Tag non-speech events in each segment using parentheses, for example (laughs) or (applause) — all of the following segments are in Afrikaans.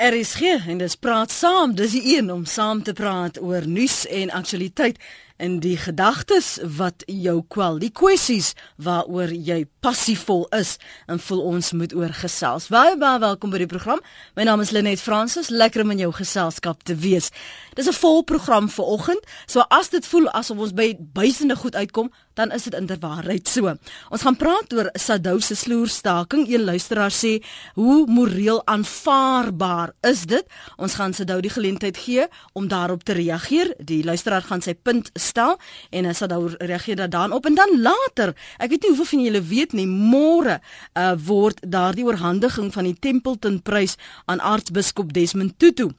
Er is geen en dis praat saam, dis die een om saam te praat oor nuus en aktualiteit en die gedagtes wat jou kwel, die kwessies waaroor jy passievol is en voel ons moet oor gesels. Baie baie welkom by die program. My naam is Lenet Fransis, lekker om in jou geselskap te wees. Dis 'n vol program vir oggend. So as dit voel asof ons by buisende goed uitkom, dan is dit inderwaarheid so. Ons gaan praat oor Sadou se sloerstaking. Een luisteraar sê, "Hoe moreel aanvaarbaar is dit?" Ons gaan Sadou die geleentheid gee om daarop te reageer. Die luisteraar gaan sy punt stel en as dit daar reageer daarop en dan later, ek weet nie hoeveel van julle weet nie, môre uh, word daardie oorhandiging van die Templeton Prys aan aartsbiskop Desmond Tutu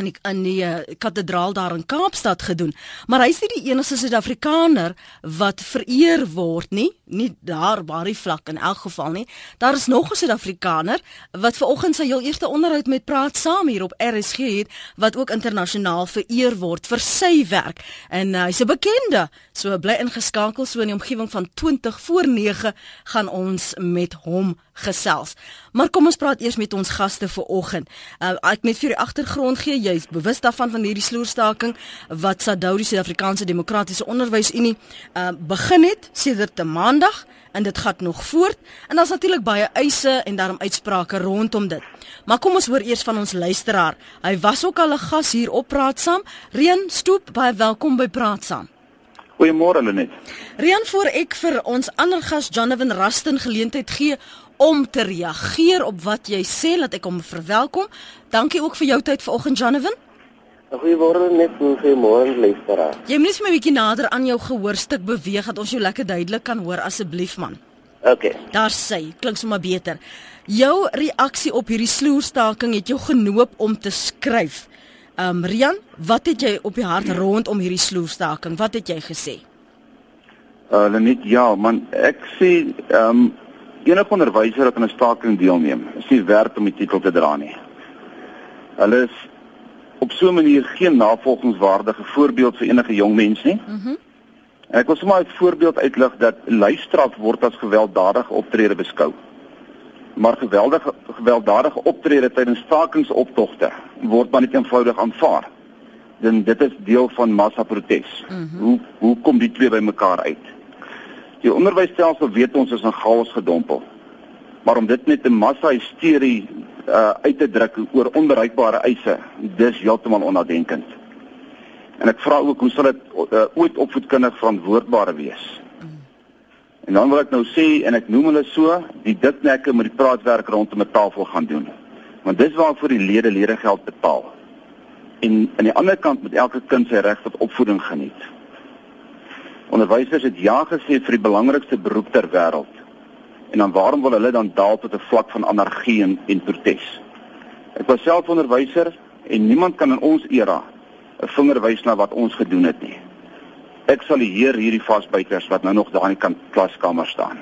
in die, in die uh, kathedraal daar in Kaapstad gedoen. Maar hy's nie die enigste Suid-Afrikaner wat vereer word nie, nie daar waar hy vlak in elk geval nie. Daar is nog 'n Suid-Afrikaner wat ver oggend sy heel eerste onderhoud met praat saam hier op RSG het wat ook internasionaal vereer word vir sy werk. En uh, hy's 'n bekende. So bly ingeskakel so in die omgewing van 20 voor 9 gaan ons met hom gesels. Maar kom ons praat eers met ons gaste vir oggend. Uh, ek net vir die agtergrond gee, jy's bewus daarvan van hierdie sloerstaking wat SADU die Suid-Afrikaanse Demokratiese Onderwysunie uh, begin het sedert te maandag en dit gaan nog voort en daar's natuurlik baie eise en daarom uitsprake rondom dit. Maar kom ons hoor eers van ons luisteraar. Hy was ook al 'n gas hier op Praat Saam. Reën Stoep, baie welkom by Praat Saam. Goeiemôre Lenet. Rian voor ek vir ons ander gas Jonathan Rusten geleentheid gee om te reageer op wat jy sê dat ek hom verwelkom. Dankie ook vir jou tyd vanoggend Jonathan. Goeiemôre net goeiemôre luisteraar. Jy moet net 'n bietjie nader aan jou gehoorstuk beweeg dat ons jou lekker duidelik kan hoor asseblief man. OK. Daar sê, klink sommer beter. Jou reaksie op hierdie sloerstaking het jou genoop om te skryf. Um Rian, wat het jy op die hart rondom hierdie sloerstaking? Wat het jy gesê? Uh net ja, man, ek sê um enige onderwyser wat aan 'n staking deelneem, is nie werd om die titel te dra nie. Hulle is op so 'n manier geen navolgingswaardige voorbeeld vir enige jong mens nie. Mhm. Mm ek wil sommer 'n voorbeeld uitlig dat lyfstraf word as gewelddadige optrede beskou. Maar geweldige gewelddadige optrede tydens stakingsoptogte word maar net eenvoudig aanvaar. Dan dit is deel van massa protes. Mm -hmm. Hoe hoe kom die twee bymekaar uit? Die onderwysstelsel weet ons is in chaos gedompel. Maar om dit met 'n massa hysterie uh, uit te druk oor onbereikbare eise, dis heeltemal onnadenkend. En ek vra ook hoe sal dit uh, ooit opvoedkundig verantwoordbaar wees? En dan wil ek nou sê en ek noem hulle so, die diknekke met die praatwerk rondom 'n tafel gaan doen. Want dis waarvoor die lede lede geld betaal. En aan die ander kant moet elke kind sy reg tot opvoeding geniet. Onderwysers het ja gesê vir die belangrikste beroep ter wêreld. En dan waarom wil hulle dan daal tot 'n vlak van anargie en, en protes? Ek was self onderwyser en niemand kan in ons era 'n vinger wys na wat ons gedoen het nie. Ek sal hier hierdie vasbyters wat nou nog daar in die kant klaskamer staan.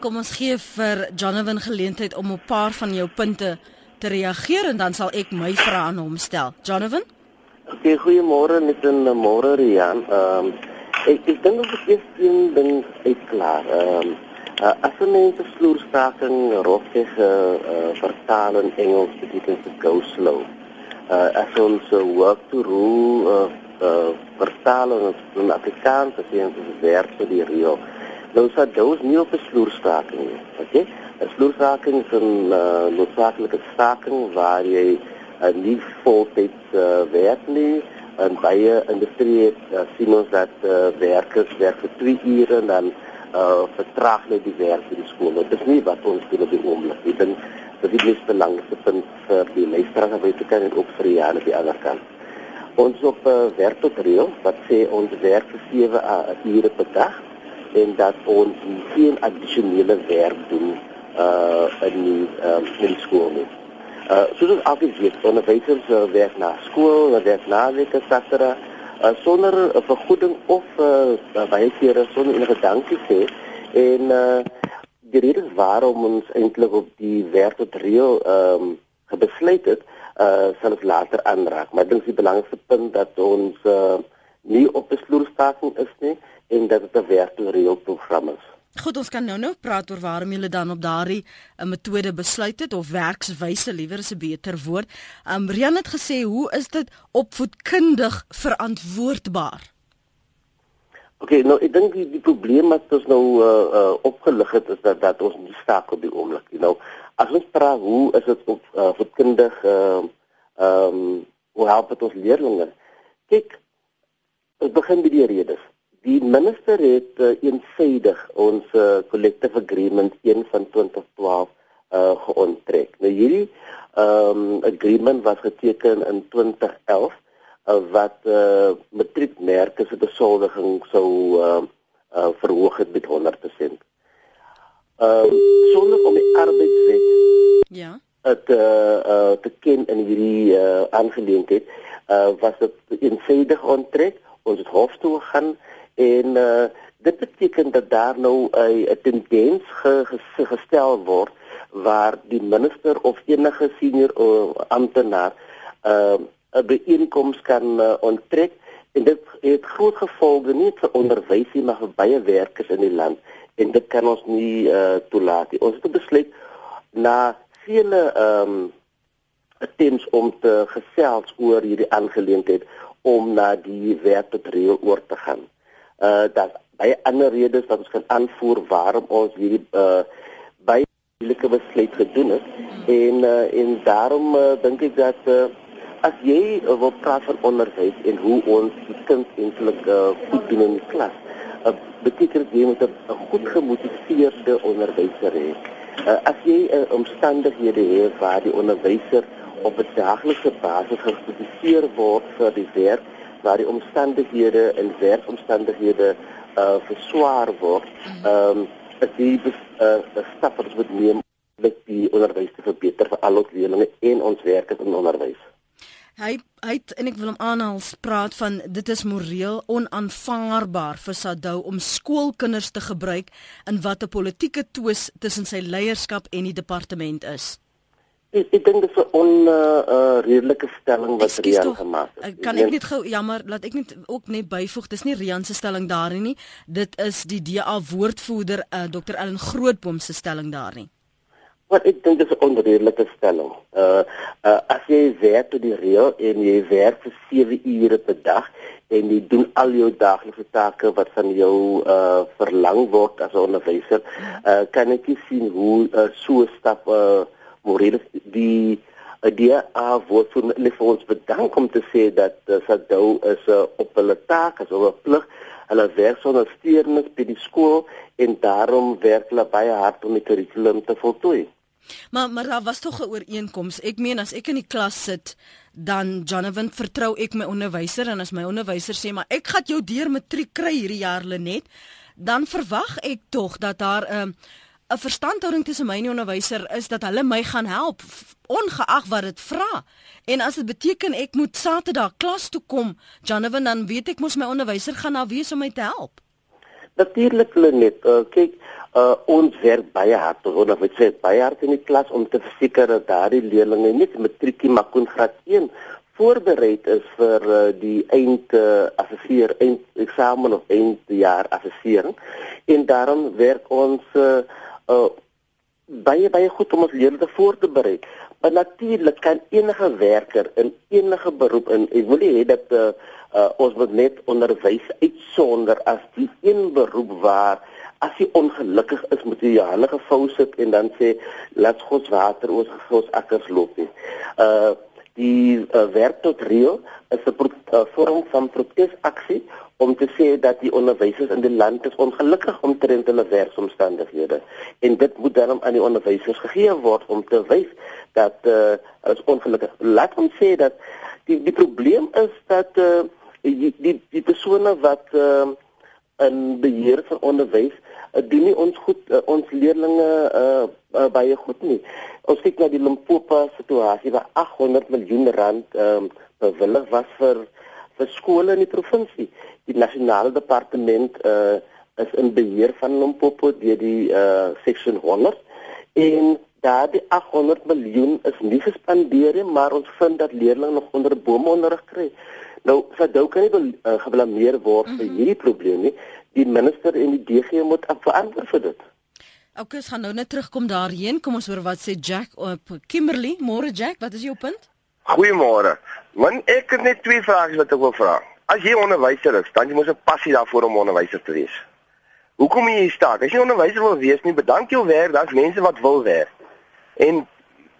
Kom ons gee vir Jonathan geleentheid om op 'n paar van jou punte te reageer en dan sal ek my vrae aan hom stel. Jonathan? Okay, goeiemôre net 'n môre Rian. Ehm um, Ek ek dink ons het eers een ding uitklaar. Ehm um, uh, as mense vloerstaking rofig uh, uh, vertaal in Engels beteken se go slow. Uh, as ons uh, work to rule uh, uh, vertaal in, in Afrikaans jy ons werk vir die Rio. Nou sê dit nie op 'n vloerstaking nie. Okay? 'n Vloerstaking is 'n uh, noodsaaklike staking waar jy uh, nie voltyds uh, werk nie en baie industrie uh, sien ons dat uh, werkers werk vir 2 ure en dan uh, vertraag net die werk by die skool. Dit is nie wat ons doen op die oomblik. Dat dit is die belangrikste punt vir die leerders wat jy kan en ook vir die aan die ander kant. Ons op uh, werk tot reël wat sê ons werk vir 7 uh, ure per dag en dat ons geen addisionele werk doen uh, in die uh, in die skool nie. Uh soos ons altyd weet, onderwysers uh, werk na skool, hulle werk na weke satere uh, sonder 'n uh, vergoeding of uh, baie kere sonder enige dankie sê en uh die rede waarom ons eintlik op die werk tot reël ehm um, gebesluit het, uh sal ek later aanraak, maar dit is die belangrikste punt dat ons uh nie op besloerstaking is nie en dat dit 'n werk tot reël program is. Goed, ons kan nou nou praat oor waarom julle dan op daardie 'n uh, metode besluit het of werkswyse liewer is 'n beter woord. Um Rian het gesê, "Hoe is dit opvoedkundig verantwoordbaar?" Okay, nou ek dink die, die probleem wat ons nou uh, uh opgelig het is dat dat ons nie staak op die oomblik nie. Nou, as ons praat hoe is dit op uh, voedkundig uh ehm um, hoe help dit ons leerders? Kyk, ons begin by die redes. Die minister het uh, eensydig ons uh, collective agreement 1 van 2012 uh geonttrek. Nou hierdie um, agreement was geteken in 2011 uh, wat uh, matriekmerke se besoldiging sou uh, uh, verhoog het met 100%. Ehm uh, sonder om die arbeidswet ja het uh, uh, te ken in hierdie uh, aangeleentheid uh, was dit eenvoudig onttrek ons het hof toe gegaan en uh, dit beteken dat daar nou 'n uh, tendens ge, ge, gestel word waar die minister of enige senior uh, amptenaar uh, 'n byeenkoms kan uh, onttrek en dit het groot gevolge nie vir onderwys nie maar vir baie werkers in die land en dit kan ons nie uh, toelaat nie. Ons het besluit na vele ehm um, attempts om te gesels oor hierdie aangeleentheid om na die wet tot reël oor te gaan. Uh dat baie ander redes wat ons kan aanvoer waarom ons hierdie uh baie moeilike besluit gedoen het en uh, en daarom uh, dink ek dat uh, as jy uh, wil praat van onderwys en hoe ons die kind eintlik uh, goed doen in die klas, uh, beteken dit jy moet 'n goed gemotiveerde onderwyser hê. Uh, as jy uh, omstandighede het waar die onderwyser op 'n daaglikse basis gemotiveer word vir die werk, waar die omstandighede en werkomstandighede uh verswaar word, ehm um, jy 'n uh, stap wat neem om die onderwys te verbeter vir al ons leerders en ons werkers in onderwys. Hy hy het, en ek wil hom aanhaal praat van dit is moreel onaanvaarbaar vir Sadou om skoolkinders te gebruik in wat 'n politieke twis tussen sy leierskap en die departement is. Ek ek dink dit is 'n onredelike uh, uh, stelling wat Rian gemaak het. Kan ek net gou jammer laat ek net ook net byvoeg dis nie Rian se stelling daarin nie. Dit is die DA woordvoerder uh, Dr Ellen Grootboom se stelling daarin. Wat ek dink is 'n onredelike stelling. Uh uh as jy werk tot die reël en jy werk vir 7 ure per dag en jy doen al jou daaglikse take wat van jou uh verlang word as 'n onderwyser, uh kan ek nie sien hoe uh, so 'n stap uh moreel die idee af vir hulle vir ons bedank om te sê dat uh, Sadou is uh, op hulle taak as 'n plig hulle werk sonder steurings by die skool en daarom werk hulle baie hard om die kurrikulum te voltooi. Maar maar daar was tog 'n ooreenkoms. Ek meen as ek in die klas sit, dan Jonathan vertrou ek my onderwyser en as my onderwyser sê maar ek gaan jou deur matriek kry hierdie jaar Lenet, dan verwag ek tog dat daar 'n um, 'n verstandhouding tussen my en die onderwyser is dat hulle my gaan help ongeag wat dit vra. En as dit beteken ek moet Saterdag klas toe kom, Jonathan, dan weet ek mos my onderwyser gaan daar wees om my te help. Natuurlik Lenet, uh, kyk uh, ons werk baie hard ons sê baie hard in die klas om te verseker dat daardie leerders nie matriekie maar kon graad 1 voorberei is vir uh, die eind uh, assesseer eind eksamen of eind jaar assessering en daarom werk ons uh, uh, baie baie goed om ons leerders voor te berei maar natuurlik kan enige werker in enige beroep in ek wil hê dat uh, uh, ons moet net onderwys uitsonder as die een beroep waar as jy ongelukkig is met jy hande gevou sit en dan sê laat God water oor ons akkers loop nie. Uh die uh, werk tot reël is 'n uh, vorm van protesaksie om te sê dat die onderwysers in die land is ongelukkig omtrent hulle werksomstandighede en dit moet dan aan die onderwysers gegee word om te wys dat uh, is ongelukkig. Laat ons sê dat die die probleem is dat uh, die die die persone wat uh, in beheer van onderwys uh, doen nie ons goed uh, ons leerders uh, uh, baie goed nie. Ons kyk na die Limpopo situasie waar 800 miljoen rand um, bewillig was vir vir skole in die provinsie. Die nasionale departement uh, is in beheer van Limpopo deur die uh, section 100 en daardie 800 miljoen is nie gespandeer nie, maar ons vind dat leerders nog onder bome onderrig kry. Nou, Sadou kan nie uh, geblameer word vir mm -hmm. hierdie probleem nie. die minister en die DG moet verantwoord vir dit. OK, ons gaan nou net terugkom daarheen. Kom ons hoor wat sê Jack op Kimberley. Môre Jack, wat is jou punt? Goeiemôre. Man, ek het net twee vrae wat ek wil vra. As jy onderwyser is, dan jy moet 'n passie daarvoor om onderwyser te wees. Hoekom jy staak? As jy onderwyser wil wees, nie bedank jou werk, daar's mense wat wil werk. En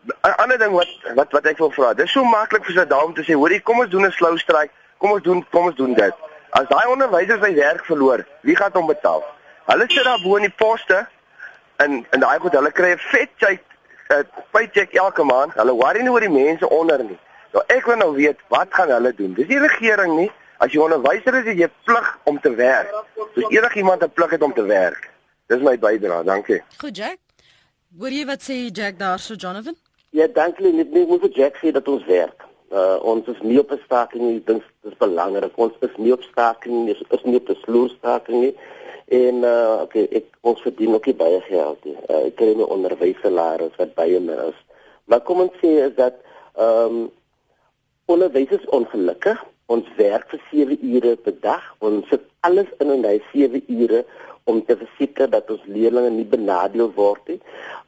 'n ander ding wat wat wat ek wil vra. Dis so maklik vir sy daam te sê, hoorie, kom ons doen 'n slow strike. Kom ons doen kom ons doen dit. As daai onderwysers sy werk verloor, wie gaan hom betaal? Hulle sit daar bo in die poste en en daai goed, hulle kry 'n vet check 'n paycheck elke maand. Hulle worry nie oor die mense onder nie. Nou ek wil nou weet, wat gaan hulle doen? Dis die regering nie. As jy onderwyser is, het jy plig om te werk. Dis enigiemand 'n plig het om te werk. Dis my bydrae. Dankie. Goed Jack. Hoor jy wat sê Jack daarso Jonathan? Ja, dankie. Net net moet vir Jack sê dat ons werk. Uh ons is nie op 'n staking nie. Dit is belangrik. Ons is nie op staking nie. Ons is nie op 'n sloerstaking nie. En uh okay, ek ons verdien ook baie geld. Uh, ek kry my onderwyssalaris wat baie meer is. Maar kom ons sê is dat ehm um, onderwysers ongelukkig. Ons werk vir 7 ure per dag. Ons sit alles in in daai 7 ure om te verseker dat ons leerders nie benadeel word nie.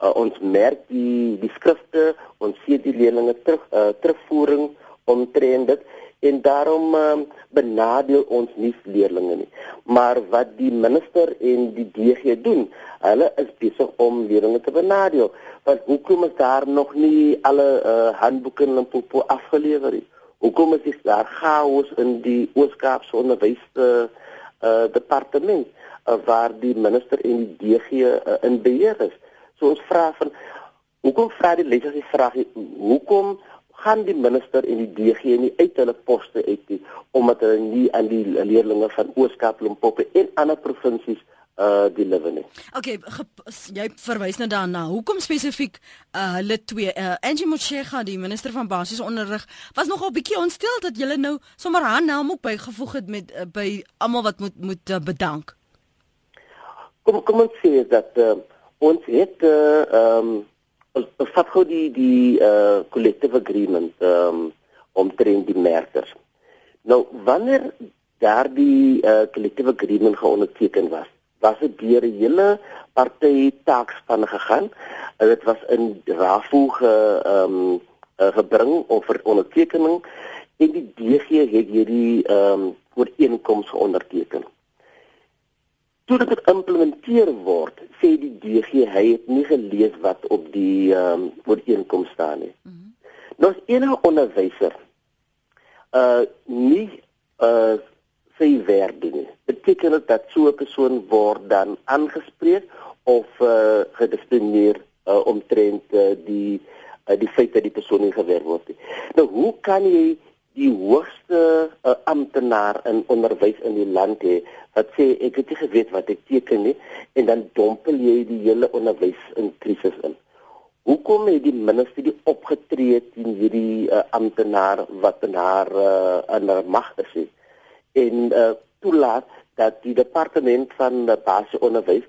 Uh, ons merk die die skrifte, ons sien die leerders terug uh, terugvoering omtrent dit en daarom um, benadeel ons nie leerders nie. Maar wat die minister en die DG doen, hulle is besig om leerders te benadeel. Want hoekom is daar nog nie alle uh, handboeke en popo afgelewer nie? Hoekom is daar chaos in die Oos-Kaapse onderwys uh, uh, departement uh, waar die minister en die DG uh, in beheer is? So ons vra van hoekom vra die leerders die vraag hoekom gaan die minister en die DG nie uit hulle poste uit nie omdat hulle nie aan die leerders van Ooskaap, Limpopo en ander provinsies uh die lewe nie. Okay, jy verwys nou daarna. Hoekom spesifiek uh hulle twee uh Angie Motshega, die minister van basiese onderrig, was nogal bietjie ontstel dat julle nou sommer haar naam ook bygevoeg het met uh, by almal wat moet moet uh, bedank. Kom kom ons sê dat uh, ons het uh um ons vat gou die die uh collective agreement um omtrent die merkers. Nou wanneer daardie uh collective agreement geonderteken was, was dit deur 'n hele party taakspan gegaan. En dit was in RAFO ge um uh, gebring of vir ondertekening en die DG het hierdie um ooreenkoms geonderteken toe dit geïmplementeer word, sê die DG hy het nie gelees wat op die ehm um, ooreenkoms staan nie. Mm -hmm. Nou as enige onderwyser uh nie uh sy werk doen. Beteken dit dat so 'n persoon word dan aangespreek of uh gediskrimineer uh, omtrent uh, die uh, die feit dat die persoon nie gewerk word nie. Nou hoe kan jy die hoogste uh, amptenaar in onderwys in die land hê wat sê ek het nie geweet wat ek teken nie en dan dompel jy die hele onderwys in krisis in. Hoekom het die minister die opgetree teen hierdie uh, amptenaar wat in haar uh, in haar mag is he? En uh, toelaat dat die departement van uh, basiese onderwys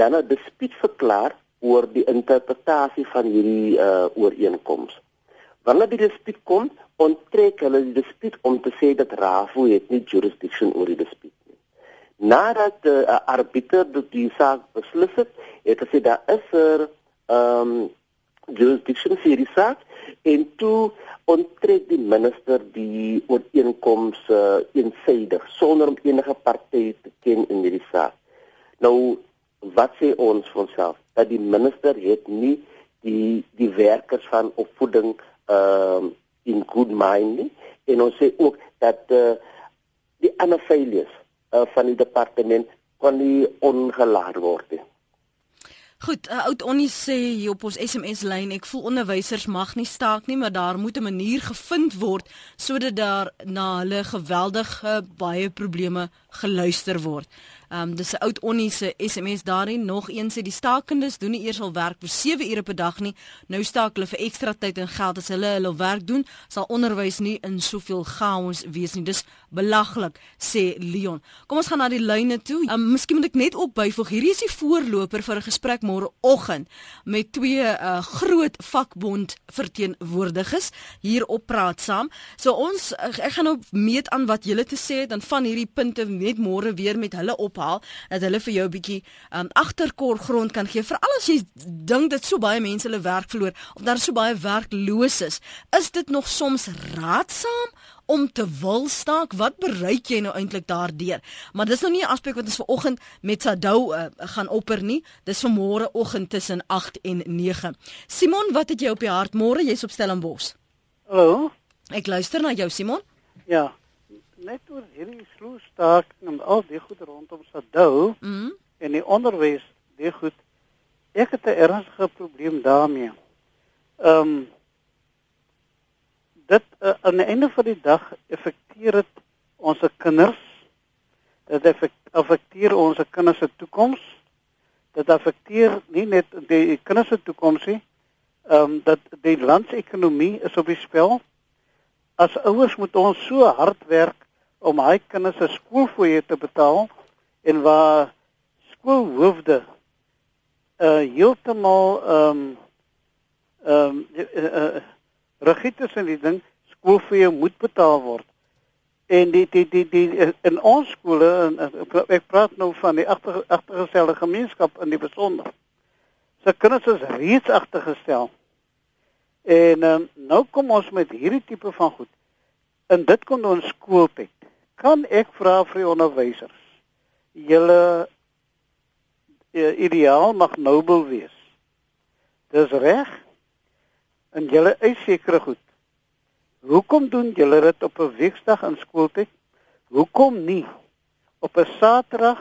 dan 'n dispuut verklaar oor die interpretasie van hierdie uh, ooreenkoms. Wanneer die dispuut kom, onttrek hulle die dispuut om te sê dat RAFO het nie jurisdiction oor die dispuut nie. Nadat eh, 'n uh, arbiter die saak beslis het, het gesê daar is 'n er, ehm um, jurisdiction vir die saak en toe onttrek die minister die ooreenkoms uh, eensydig sonder om enige party te ken in hierdie saak. Nou wat sê ons van self dat die minister het nie die die werkers van opvoeding ehm uh, in good mind nie. en ons sê ook dat uh, die ander failures uh, van die departement kan nie ongelaat word nie. Goed, uh, oud Onnie sê hier op ons SMS lyn, ek voel onderwysers mag nie staak nie, maar daar moet 'n manier gevind word sodat daar na hulle geweldige baie probleme geluister word. Ehm um, dis 'n oud onnie se SMS daarin nog een sê die stakendes doen nie eers al werk vir 7 ure per dag nie. Nou staak hulle vir ekstra tyd en geld as hulle hulle werk doen, sal onderwys nie in soveel chaos wees nie. Dis belaglik, sê Leon. Kom ons gaan na die lyne toe. Ehm um, miskien moet ek net opbyvoeg. Hierdie is die voorloper vir 'n gesprek môreoggend met twee uh, groot vakbond verteenwoordigers hier op praat saam. So ons ek gaan nou meet aan wat julle te sê het en van hierdie punte net môre weer met hulle op afhaal dat hulle vir jou 'n bietjie um, agtergrond kan gee veral as jy dink dat so baie mense hulle werk verloor of daar so baie werklooses is. Dit nog soms raadsaam om te wil staak? Wat bereik jy nou eintlik daardeur? Maar dis nou nie 'n aspek wat ons ver oggend met Sadou uh, gaan opper nie. Dis vir môre oggend tussen 8 en 9 Simon wat het jy op die hart? Môre jy's op Stellenbosch. Hallo? Ek luister na jou Simon. Ja net oor hierdie sloestaak en al die goed rondom Sadou mm -hmm. en die onderwys die goed ek het 'n ernstige probleem daarmee ehm um, dit uh, aan die einde van die dag effekteer dit ons kinders dit affekteer ons kinders se toekoms dit affekteer nie net die kinders se toekoms nie ehm um, dat die landsekonomie is op die spel as ouers moet ons so hard werk om hy kinders se skoolfooie te betaal en waar skoolhoofde uh heeltemal ehm um, ehm um, uh, uh, regieters en die ding skoolfee moet betaal word. En die die die die in ons skole en ek praat nou van die agter agtergestelde gemeenskap in die besonder. Se kinders is reeds agtergestel. En um, nou kom ons met hierdie tipe van goed. En dit kom ons skooltyd. Kan ek vra vir die onderwysers? Julle uh, ideaal mag nobel wees. Dis reg? en julle eis sekere goed. Hoekom doen julle dit op 'n weekdag in skooltyd? Hoekom nie op 'n Saterdag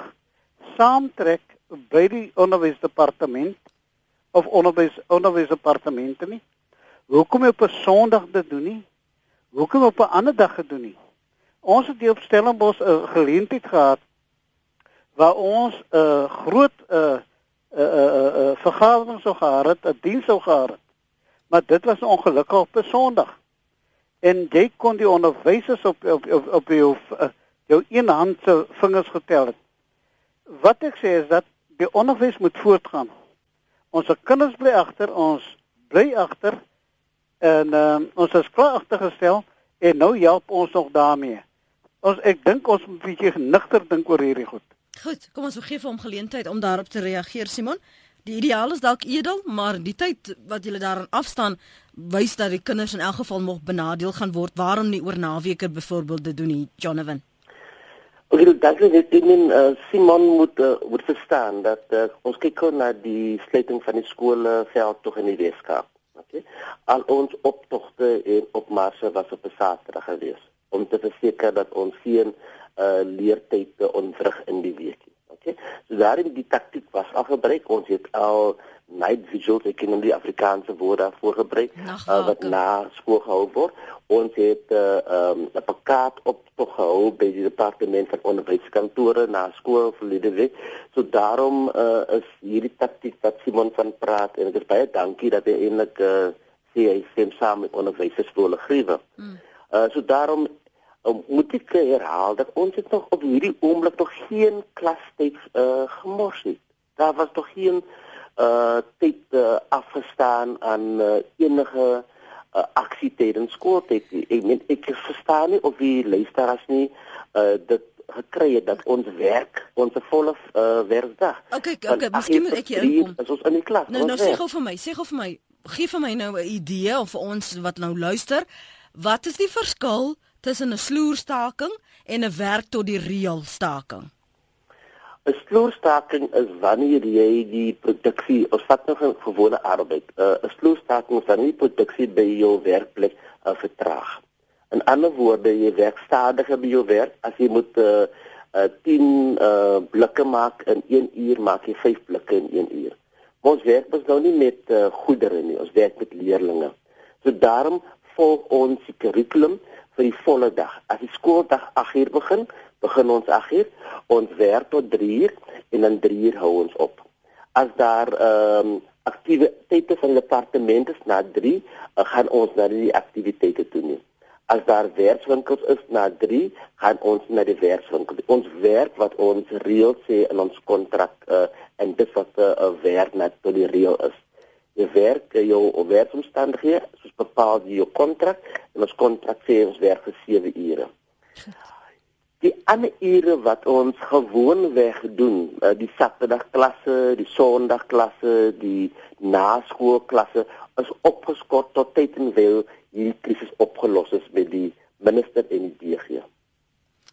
saamtrek by die onderwysdepartement of onderwys onderwysdepartemente nie? Hoekom op 'n Sondag dit doen nie? Hoekom op 'n ander dag gedoen nie? Ons het hier op Stellenbosch 'n geleentheid gehad waar ons 'n uh, groot 'n uh, 'n uh, 'n uh, uh, uh, vergadering sou gehad het, 'n diens sou gehad het maar dit was ongelukkig op 'n Sondag. En jy kon die onderwysers op op op, op jou uh, jou een hand se vingers getel het. Wat ek sê is dat die onderwys moet voortgaan. Ons kinders bly agter, ons bly agter en uh, ons is klaar agtergestel en nou help ons nog daarmee. Ons ek dink ons moet 'n bietjie genigter dink oor hierdie goed. Goed, kom ons gee vir hom geleentheid om daarop te reageer Simon. Die ideaal is dalk edel, maar die tyd wat julle daarin afstaan wys dat die kinders in elk geval nog benadeel gaan word. Waarom nie oor naweke byvoorbeeld te doen nie, Jonathan? Oké, okay, dankie net in uh, Simon moet uh, moet verstaan dat uh, ons kyk na die sluiting van die skole veld tog in die Weskaap. Okay. Al ons optogte en opmarse was op 'n Saterdag gewees om te verseker dat ons geen uh, leertye ontwrig in die week nie. Okay. So daarin die taktik was al gebruik. Ons het al night vigils, ek ken die Afrikaanse woord daarvoor gebruik uh, wat na skool gehou word. Ons het 'n uh, um, 'n pakket op tog gehou by die departement van onderwyskantore na skool verlede week. So daarom uh, is hierdie taktik wat Simon van praat en ek is baie dankie dat hy eintlik uh, sê hy stem saam met onderwysers skole grywe. Mm. Uh, so daarom um, moet ek herhaal dat ons het nog op hierdie oomblik nog geen klastyd uh, gemors nie. Daar was nog geen uh tyd uh, afgestaan aan uh, enige uh, aksie tydens skooltyd. Ek meen ek verstaan nie of die luisteraars nie uh dit gekry het dat ons werk ons volle uh, werkdag. Okay, okay, miskien moet ek hier inkom. As ons in die klas. Nou nou sê gou vir my, sê gou vir my, gee vir my nou 'n idee of vir ons wat nou luister, wat is die verskil tussen 'n sloerstaking en 'n werk tot die reël staking? 'n Sloerstaking is wanneer jy die produksie of wat nog 'n gewone arbeid. Uh, 'n Sloerstaking is wanneer die produksie by jou werkplek uh, vertraag. In ander woorde, jy werk stadiger by jou werk as jy moet uh, uh 10 uh blikke maak in 1 uur, maak jy 5 blikke in 1 uur. Ons werk mos nou nie met uh, goedere nie, ons werk met leerders. So daarom volg ons die kurrikulum vir die volle dag. As die skooldag 8uur begin, begin ons 8uur, ons werk tot 3uur en dan 3uur hou ons op. As daar ehm um, aktiwiteite van die departement is na 3, uh, gaan ons na die aktiwiteite toe nie. As daar werkswinkels is na 3, gaan ons na die werkswinkel. Ons werk wat ons reël sê in ons kontrak uh, en dit wat 'n uh, werk net tot die reël is jy werk jou werksomstandighede soos bepaal jy jou kontrak en ons kontrak sê ons werk vir 7 ure. die ander ure wat ons gewoonweg doen, uh, die Saterdagklasse, die Sondagklasse, die naskoolklasse is opgeskort tot tyd en wyl hierdie krisis opgelos is met die minister en die DG.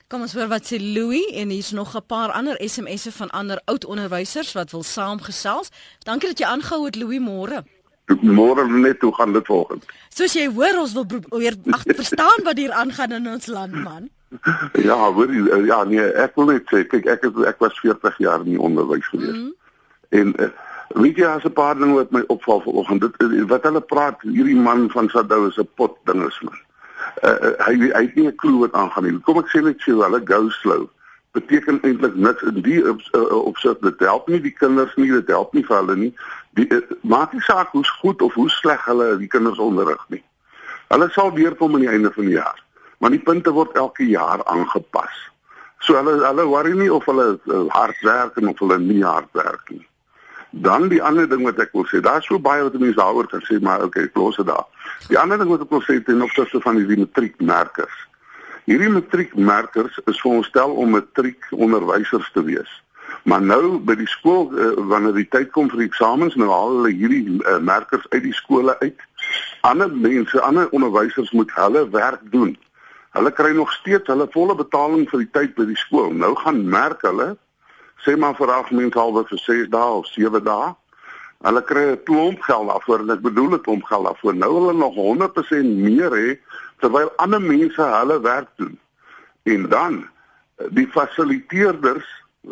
Kom ons hoor wat sê Louis en hier's nog 'n paar ander SMS'e van ander oud onderwysers wat wil saamgesels. Dankie dat jy aangehou het Louis môre. Môre net hoe gaan dit volgens? Soos jy hoor ons wil probeer verstaan wat hier aangaan in ons land man. (laughs) ja, hoor jy ja nee, ek wil net sê kyk ek het, ek was 40 jaar in die onderwys gewees. Mm -hmm. En uh, weet jy as 'n paar dinge wat my opval vanoggend dit wat hulle praat hierdie man van Sadou is 'n pot dinges man. Uh, hy hy het nie 'n klou wat aangaan nie. Kom ek sê net so hulle go slow. Beteken eintlik niks in die opsig op dit help nie die kinders nie dit help nie vir hulle nie. Die uh, maak nie saak hoe goed of hoe sleg hulle die kinders onderrig nie. Hulle sal deurkom aan die einde van die jaar maar die punte word elke jaar aangepas. So hulle hulle worry nie of hulle uh, hard werk en of hulle nie hard werk nie dan die ander ding wat ek wil sê daar's so baie wat mense daaroor kan sê maar okay los dit daar die ander ding wat ek wil sê ten opsigte van die matriekmerkers Hierdie matriekmerkers is veronderstel om matriek onderwysers te wees. Maar nou by die skool uh, wanneer die tyd kom vir eksamens, nou haal hulle hierdie uh, merkers uit die skole uit. Ander mense, ander onderwysers moet hulle werk doen. Hulle kry nog steeds hulle volle betaling vir die tyd by die skool. Nou gaan merk hulle sê maar vir agtementalwe vir 6 dae of 7 dae. Hulle kry 'n klomp geld daarvoor en ek bedoel 'n klomp geld daarvoor. Nou hulle nog 100% meer hê terwyl ander mense hulle werk doen. En dan die fasiliteerders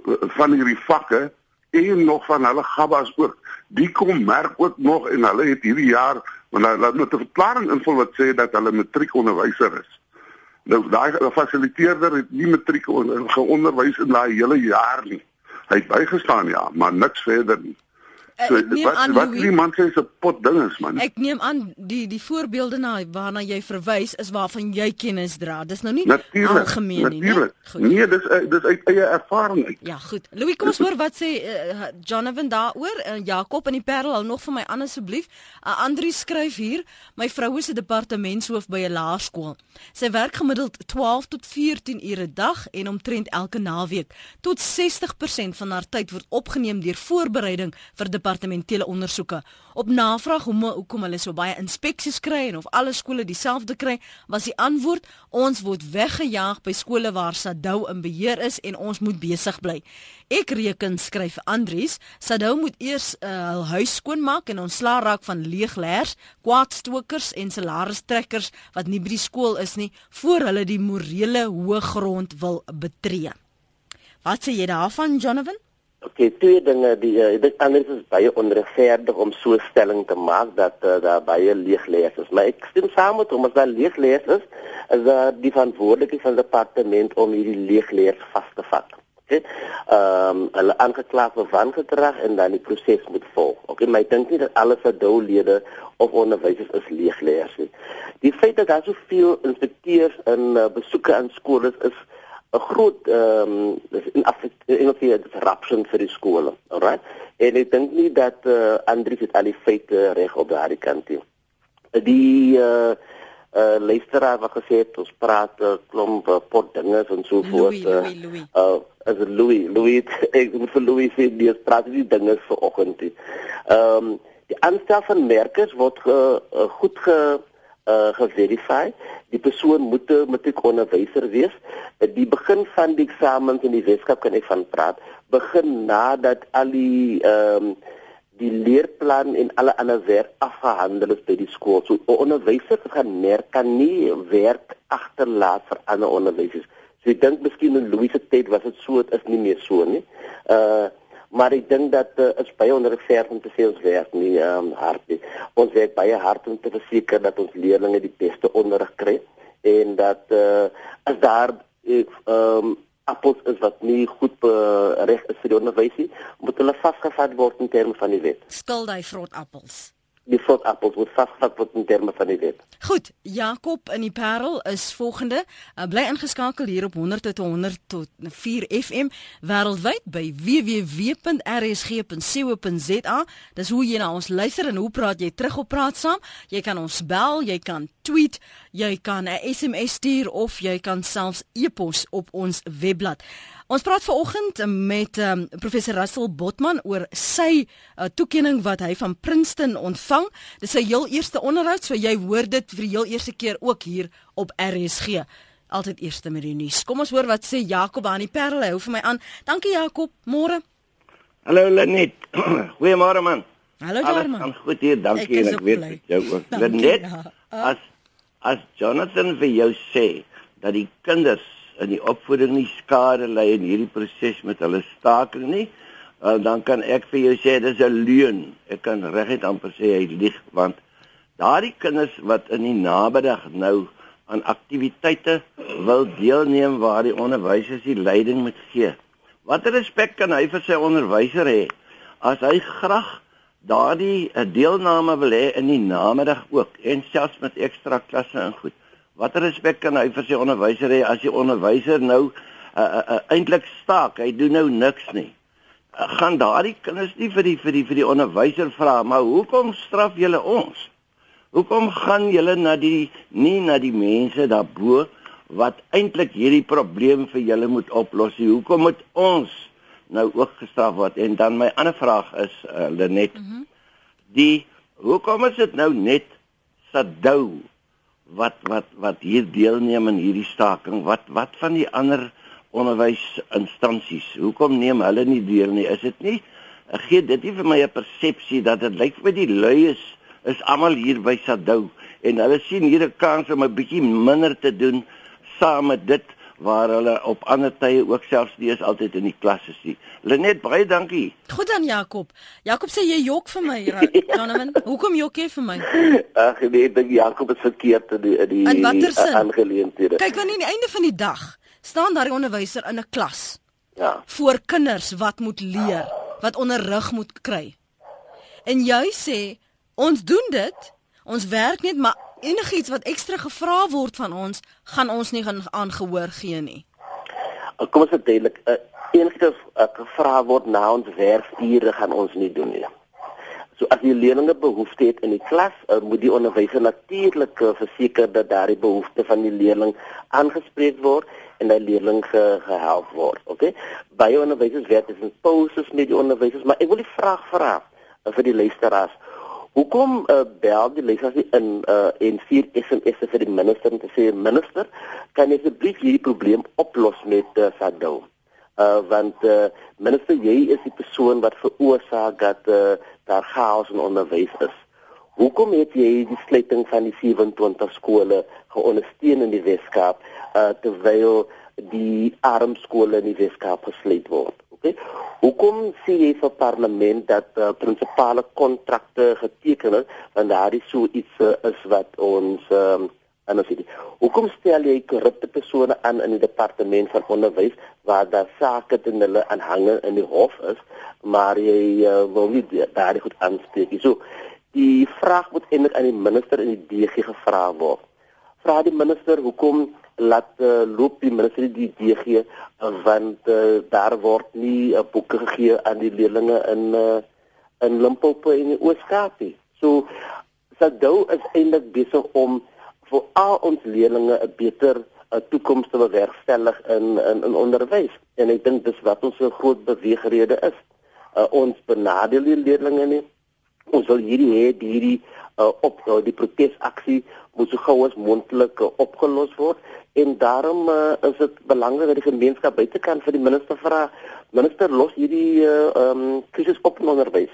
eh, van hierdie vakke en nog van hulle gabbas ook. Die kom merk ook nog en hulle het hierdie jaar want hulle het 'n verklaring invul wat sê dat hulle matriekonderwyser is. Nou daai fasiliteerder het nie matriek geonderwys in daai hele jaar nie. Hy het bygestaan ja, maar niks verder nie. So, wat aan, wat die man sê is 'n pot dinges man. Ek neem aan die die voorbeelde na waarna jy verwys is waarvan jy kennis dra. Dis nou nie natuurlijk, algemeen nie, né? Nee, dis dis uit eie ervaring uit. Ja, goed. Louis, kom ons hoor wat sê uh, Jonathan daaroor. Uh, Jakob in die Parel hou nog vir my aan asseblief. Uh, Andri skryf hier, my vrou is 'n departementshoof by 'n laerskool. Sy werk gemiddeld 12 tot 14 ure 'n dag en omtrent elke naweek. Tot 60% van haar tyd word opgeneem deur voorbereiding vir departementele ondersoeke. Op navraag hoe hoekom hulle so baie inspeksies kry en of alle skole dieselfde kry, was die antwoord: ons word weggejaag by skole waar Sadou in beheer is en ons moet besig bly. Ek reken skryf Andries, Sadou moet eers uh, hul huis skoonmaak en ontslaa raak van leegleers, kwaadstokers en salarisstrekkers wat nie by die skool is nie, voor hulle die morele hoë grond wil betree. Wat sê jy daarvan, Jonathan? Okay, twee dinge die uh, dit anders is baie onregverdig om so stelling te maak dat uh, daar baie leeglees is. Maar ek stem saam met hom as daar leeglees is, is uh, die verantwoordelikheid van die departement om hierdie leeglees vas te vat. Okay. Ehm um, hulle aangekla vir wangedrag en dan die proses moet volg. Maar ek dink nie dat alle verdoulede of onderwysers is leeglees nie. Die feit dat daar soveel inspekteurs en uh, besoeke aan skole is, is 'n groot ehm um, in in of hier disruption vir die skole. Alright. En ek dink nie dat eh uh, Andri het al die feite reg op daardie kant nie. Die eh uh, eh uh, luisteraar wat gesê het ons praat uh, klomp uh, pot dinge en so voort. Eh uh, as Louis, Louis (laughs) ek moet vir Louis sê die praat die dinge vanoggend. Ehm um, die aanstel van merkers word ge, uh, goed ge uh geverifieer. Die persoon moet 'n matriekonderwyser wees. Uh, die begin van die eksamens in die Weskaap kan ek van praat, begin nadat al die ehm um, die leerplan en alle ander werk afgehandel is by die skool. So 'n onderwyser gaan merk kan nie werk agterlaat vir ander onderwysers. So ek dink miskien in Louise tyd was dit so, dit is nie meer so nie. Uh maar ek dink dat uh, is baie onregverdig om te sê ons werk nie um, hard nie. Ons werk baie hard om te verseker dat ons leerders die beste onderrig kry en dat uh, as daar ehm um, appels is wat nie goed reg is vir die onderwysie, moet hulle vasgevat word in terme van die wet. Skuld hy vrot appels die vrot appels word vasgevat word in terme van die wet. Goed, Jakob in die Parel is volgende. Uh, bly ingeskakel hier op 100 tot 100 tot 4 FM wêreldwyd by www.rsg.co.za. Dis hoe jy na ons luister en hoe praat jy terug op praat saam. Jy kan ons bel, jy kan tweet, jy kan 'n SMS stuur of jy kan selfs e-pos op ons webblad. Ons praat vanoggend met um, professor Russell Botman oor sy uh, toekenning wat hy van Princeton ontvang. Dis sy heel eerste onderhoud, so jy hoor dit vir die heel eerste keer ook hier op RSG. Altyd eerste met die nuus. Kom ons hoor wat sê Jakob aan die Parel. Hou vir my aan. Dankie Jakob. Môre. Hallo Lenet. (clears throat) Goeiemôre man. Hallo Jarman. Alles goed hier, dankie en ek weet blij. jou ook. Lenet, ja. as as Jonathan vir jou sê dat die kinders in die opvoeding nie skade ly in hierdie proses met hulle staking nie, uh, dan kan ek vir jou sê dis 'n leuen. Ek kan reguit amper sê hy lieg want daardie kinders wat in die namiddag nou aan aktiwiteite wil deelneem waar die onderwysers die leiding moet gee. Watter respek kan hy vir sy onderwyser hê as hy graag daardie eh, deelname wil hê in die namiddag ook en selfs met ekstra klasse en goed? Watter respek kan hy vir sy onderwyser hê as die onderwyser nou uh, uh, uh, eintlik staak? Hy doen nou niks nie. Uh, gaan daardie kinders nie vir die vir die vir die onderwyser vra, maar hoekom straf julle ons? Hoekom gaan julle na die nie na die mense daarbo wat eintlik hierdie probleem vir julle moet oplos? Hoekom moet ons nou ook gestraf word? En dan my ander vraag is uh, Lenet. Mm -hmm. Die hoekom is dit nou net Sadou wat wat wat hier deelneem aan hierdie staking? Wat wat van die ander onderwysinstansies? Hoekom neem hulle nie deel nie? Is dit nie gee dit nie vir my 'n persepsie dat dit lyk vir die lui is is almal hier by Sadou en hulle sien hier 'n kans om 'n bietjie minder te doen saam met dit waar hulle op ander tye ook selfs nie is altyd in die klasse sien. Lenet baie dankie. Goed dan Jakob. Jakob sê jy jok vir my, (laughs) Donovan. Hoekom jok jy vir my? Ag nee, dink Jakob is verkeerd in die in die aangeleenthede. Kyk wanneer aan die einde van die dag staan daar 'n onderwyser in 'n klas. Ja. Voor kinders wat moet leer, wat onderrig moet kry. En jy sê Ons doen dit. Ons werk net maar enigiets wat ekstra gevra word van ons, gaan ons nie aangehoor gee nie. Kom ons verduidelik, uh, enigiets wat uh, gevra word na ons werkure gaan ons nie doen nie. So as die leerlinge behoefte het in die klas, uh, moet die onderwyser natuurlik uh, verseker dat daardie behoefte van die leerling aangespreek word en dat leerling ge gehelp word. Okay? Baie onderwysers werk in pauses met die onderwysers, maar ek wil die vraag vra uh, vir die luisteraars. Hoekom uh, bel die leser in uh, en vier SMS vir die minister om te sê minister, kan jy asseblief hierdie probleem oplos met uh, Sadou? Uh, want uh, minister jy is die persoon wat veroorsaak dat uh, daar chaos in onderwys is. Hoekom het jy die sluiting van die 27 skole geondersteun in die Weskaap uh, terwyl die arm skole in die Weskaap gesluit word? Okay. Hoekom sê jy vir parlement dat uh, prinsipale kontrakte geteken is want daardie so iets uh, is wat ons um, en as jy Hoekom stel jy korrupte persone aan in die departement van onderwys waar daar sake teen hulle aanhange in die hof is, maar jy uh, wil nie daardie goed aanspreek nie. So die vraag moet eintlik aan die minister in die DG gevra word. Vra die minister hoekom laat uh, loop die minister die DG uh, want uh, daar word nie uh, boeke gegee aan die leerlinge in uh, in Limpopo en die Oos-Kaap. So Sadou is eintlik besig om vir al ons leerlinge 'n beter 'n toekoms te bewerkstellig in in in onderwys en ek dink dis wat ons 'n groot beweegrede is. Uh, ons benadeel die leerlinge nie. Ons wil hierdie hê hierdie uh, op uh, die protesaksie moet so gou as moontlik uh, opgelos word en daarom uh, is dit belangrik dat die gemeenskap buitekant vir die minister vra minister los hierdie uh, um, krisis op in onderwys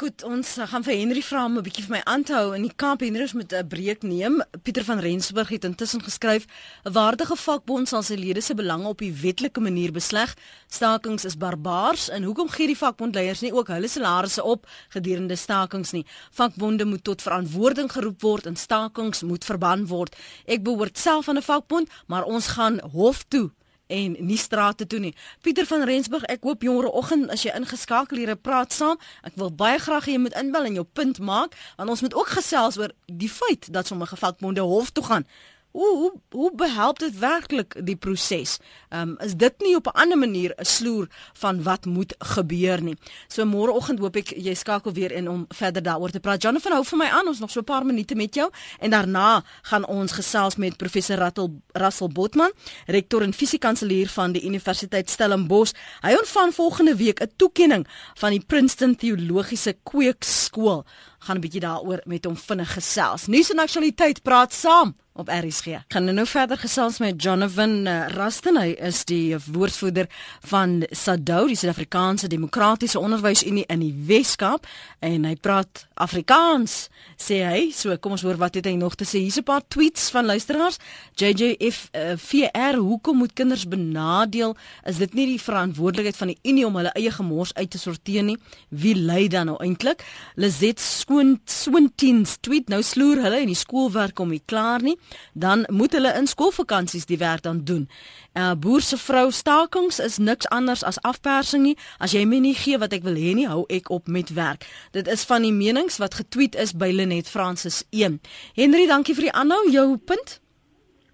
Goed, ons gaan vir Henry vra om 'n bietjie vir my aan te hou in die kamp Henrys met 'n breek neem. Pieter van Rensburg het intussen geskryf: "’n Waardige vakbond sal sy lede se belange op die wetlike manier besleg. Stakings is barbaars en hoekom gee die vakbondleiers nie ook hulle salarisse op gedurende stakings nie? Vakbonde moet tot verantwoording geroep word en stakings moet verban word. Ek behoort self aan 'n vakbond, maar ons gaan hof toe en nie strate toe nie. Pieter van Rensburg, ek hoop môreoggend as jy ingeskakel hier praat saam. Ek wil baie graag hê jy moet inbel en jou punt maak, want ons moet ook gesels oor die feit dat sommige vakbonde hof toe gaan Hoe hoe hoe behelp dit werklik die proses? Ehm um, is dit nie op 'n ander manier 'n sloer van wat moet gebeur nie. So môreoggend hoop ek jy skakel weer in om verder daaroor te praat. Jonathan hou vir my aan. Ons nog so 'n paar minute met jou en daarna gaan ons gesels met professor Rattel Russell Botman, rektor en fisiekanselier van die Universiteit Stellenbosch. Hy ontvang volgende week 'n toekenning van die Princeton Theologiese Kweekskool. Gaan 'n bietjie daaroor met hom vinnig gesels. Nuus en aktualiteit praat saam op RSG. Gaan nou verder gesels met Jonathan uh, Rusten. Hy is die woordvoerder van SADO, die Suid-Afrikaanse Demokratiese Onderwysunie in die Weskaap en hy praat Afrikaans, sê hy. So kom ons hoor wat het hy nog te sê. Hier's 'n paar tweets van luisteraars. JJF uh, VR, hoekom moet kinders benadeel? Is dit nie die verantwoordelikheid van die Unie om hulle eie gemors uit te sorteer nie? Wie lei dan nou eintlik? Lizet skoon swintiens tweet nou sloer hulle en die skoolwerk kom nie klaar nie dan moet hulle in skoolvakansies die werk dan doen. uh, Boer se vrou stakings is niks anders as afpersing nie. As jy my nie gee wat ek wil hê nie, hou ek op met werk. Dit is van die menings wat getweet is by Lenet Francis 1. Henry, dankie vir die aanhou. Jou punt?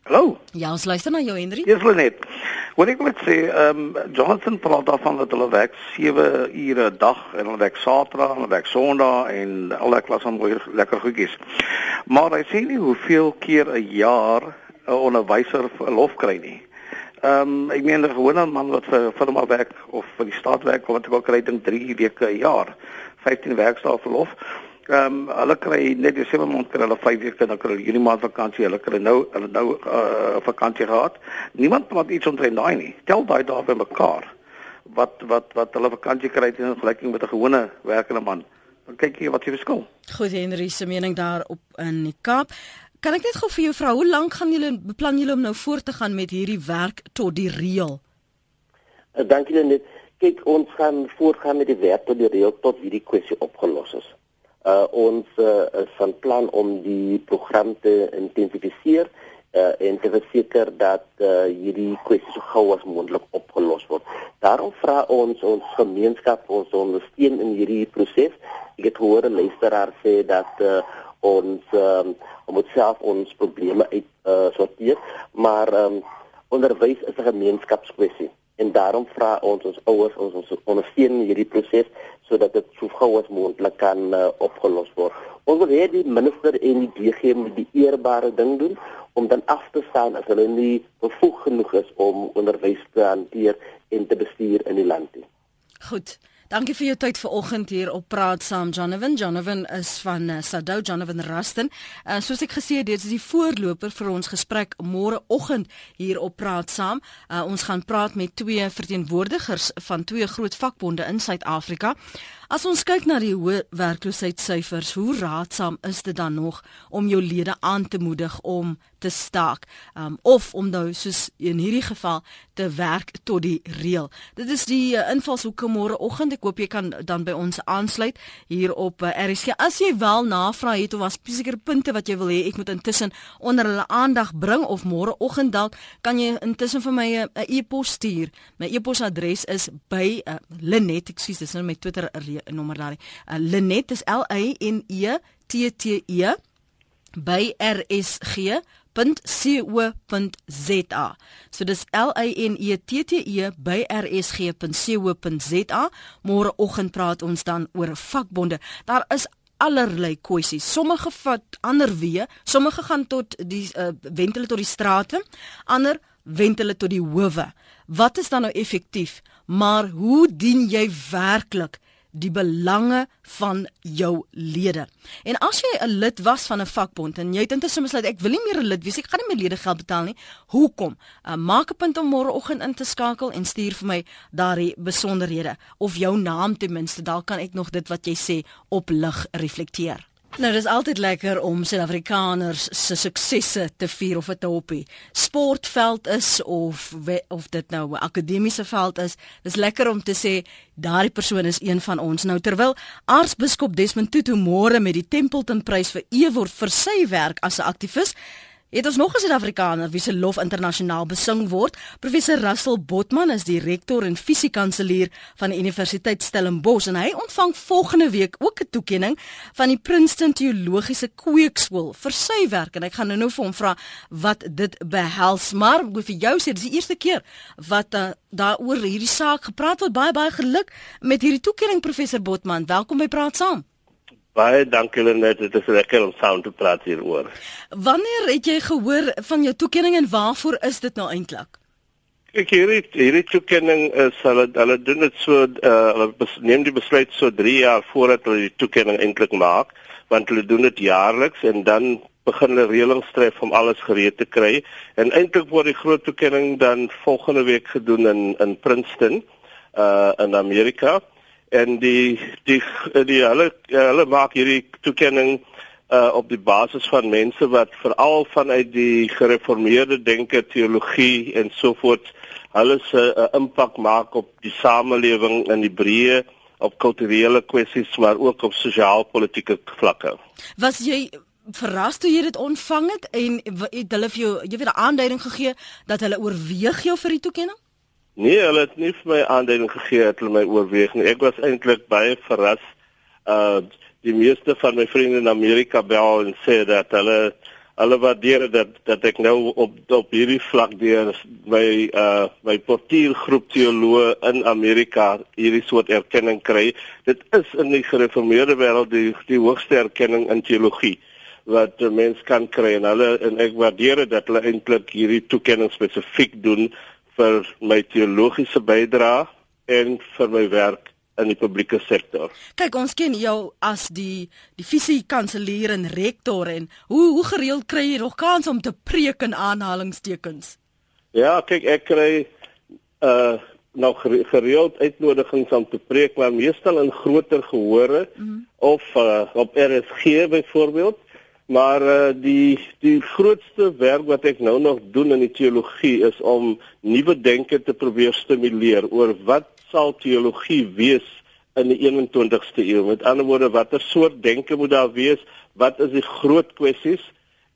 Hallo. Ja, ons luister na jou Henry. Dis Lenet. Wat ek moet sê, ehm um, Jonathan praat daarvan dat hulle werk 7 ure 'n dag en hulle werk Saterdag en hulle werk Sondag en al daai klas van lekker goedjies. Maar hy sê nie hoeveel keer 'n jaar 'n onderwyser verlof kry nie. Ehm um, ek meen 'n gewone man wat vir firma werk of vir die staat werk wat ek ook kry dink 3 weke 'n jaar, 15 werkdae verlof. Ehm um, hulle kry net Desember maand kry hulle 5 weke dan kry hulle Junie maand vakansie. Hulle kry nou hulle nou 'n uh, vakansie gehad. Niemand praat iets omtrent daai nie. Tel daai dae by mekaar. Wat wat wat hulle vakansie kry in vergelyking met 'n gewone werkende man. Dan kyk jy wat jy verskil. Goed Henry se mening daar op in die Kaap. Kan ek net gou vir jou vra, hoe lank gaan julle beplan julle om nou voort te gaan met hierdie werk tot die reël? Uh, dankie net. Kyk, ons gaan voortgaan met die werk tot die reël tot hierdie kwessie opgelos is uh, ons uh, is van plan om die program te intensifiseer uh, en te verseker dat uh, hierdie kwessie so gou as moontlik opgelos word. Daarom vra ons ons gemeenskap ons ondersteun in hierdie proses. Ek het gehoor 'n luisteraar sê dat uh, ons um, moet self ons probleme uit uh, sorteer, maar um, onderwys is 'n gemeenskapskwessie en daarom vra ons ons ouers ons ons ondersteun hierdie proses sodat dit so gou as moontlik kan uh, opgelos word. Ons wil hê die minister en die DG moet die eerbare ding doen om dan af te staan as hulle nie bevoeg genoeg is om onderwys te hanteer en te bestuur in die land nie. Goed. Dankie vir jou tyd vanoggend hier op Praat Saam Jonathan. Jonathan is van uh, Sadou Jonathan Rusten. En uh, soos ek gesê het, dit is die voorloper vir ons gesprek môreoggend hier op Praat Saam. Uh, ons gaan praat met twee verteenwoordigers van twee groot vakbonde in Suid-Afrika. As ons kyk na die hoë werkloosheidssyfers, hoe raadsaam is dit dan nog om jou lede aan te moedig om te staak um, of om nou soos in hierdie geval te werk tot die reël. Dit is die uh, invalshoek môreoggend. Ek hoop jy kan dan by ons aansluit hier op uh, RSG. As jy wel navraag het of was spesifieke punte wat jy wil hê ek moet intussen onder hulle aandag bring of môreoggend dalk kan jy intussen vir my 'n uh, e-pos stuur. My e-posadres is by uh, Linet, ekskuus, dis nou my Twitter nommer daar. Uh, Linet is L A N E T T E by rsg .co.za. So dis L A N E T T E by rsg.co.za. Môreoggend praat ons dan oor vakbonde. Daar is allerlei kwessies. Sommige vat ander weë, sommige gaan tot die uh, wentele tot die strate, ander wentele tot die howe. Wat is dan nou effektief? Maar hoe dien jy werklik die belange van jou lede. En as jy 'n lid was van 'n vakbond en jy het intussen besluit ek wil nie meer 'n lid wees, ek gaan nie my lede geld betaal nie. Hoekom? Uh, maak 'n punt om môreoggend in te skakel en stuur vir my daardie besonderhede of jou naam ten minste, dalk kan ek nog dit wat jy sê op lig reflekteer. Nou dis altyd lekker om Suid-Afrikaners se suksesse te vier of dit 'n hoppie sportveld is of of dit nou 'n akademiese veld is. Dis lekker om te sê daardie persoon is een van ons. Nou terwyl aartsbiskop Desmond Tutu môre met die Templeton Prys vir eer word vir sy werk as 'n aktivis, Het ons nog 'n Suid-Afrikaner wie se lof internasionaal besing word? Professor Russell Botman is die rektor en fisiekanselier van die Universiteit Stellenbosch en hy ontvang volgende week ook 'n toekenning van die Princeton Teologiese Kweekskool vir sy werk en ek gaan nou-nou vir hom vra wat dit behels. Maar ek wil vir jou sê dis die eerste keer wat uh, daaroor hierdie saak gepraat word. Baie baie geluk met hierdie toekenning professor Botman. Welkom by Praat Saam. Baie dankie Lenet, dit is lekker om saam te praat hieroor. Wanneer het jy gehoor van jou toekenning en waarvoor is dit nou eintlik? Ek hierdie hierdie toekenning is hulle hulle doen dit so uh, hulle neem die besluit so 3 jaar voordat hulle die toekenning eintlik maak, want hulle doen dit jaarliks en dan begin hulle reëlings tref om alles gereed te kry. En eintlik word die groot toekenning dan volgende week gedoen in in Princeton uh in Amerika en die die die hulle hulle maak hierdie toekenning uh op die basis van mense wat veral vanuit die gereformeerde denke teologie en so voort hulle se uh, impak maak op die samelewing in die breë op kulturele kwessies maar ook op sosiaal-politieke vlakke. Was jy verras toe jy dit ontvang het en het hulle vir jou jy weet 'n aanduiding gegee dat hulle oorweeg jou vir die toekenning? Nee, hulle het nie vir my aanduiding gegee het hulle my oorweeg nie. Ek was eintlik baie verras. Uh die meeste van my vriende in Amerika bel en sê dat hulle hulle waardeer dat dat ek nou op op hierdie vlak deur my uh my portiergroep teoloë in Amerika hierdie soort erkenning kry. Dit is in die gereformeerde wêreld die die hoogste erkenning in teologie wat 'n mens kan kry en hulle en ek waardeer dat hulle eintlik hierdie toekenning spesifiek doen vir my teologiese bydrae en vir my werk in die publieke sektor. Kyk, ons ken jou as die die fisiekanselier en rektor en hoe hoe gereeld kry jy nog kans om te preek in aanhalingstekens? Ja, kyk, ek kry uh nog gereeld uitnodigings om te preek, maar meestal in groter gehore mm -hmm. of uh, op RSG byvoorbeeld. Maar uh, die die grootste werk wat ek nou nog doen in die teologie is om nuwe denke te probeer stimuleer oor wat sal teologie wees in die 21ste eeu. Met ander woorde, watter soort denke moet daar wees? Wat is die groot kwessies?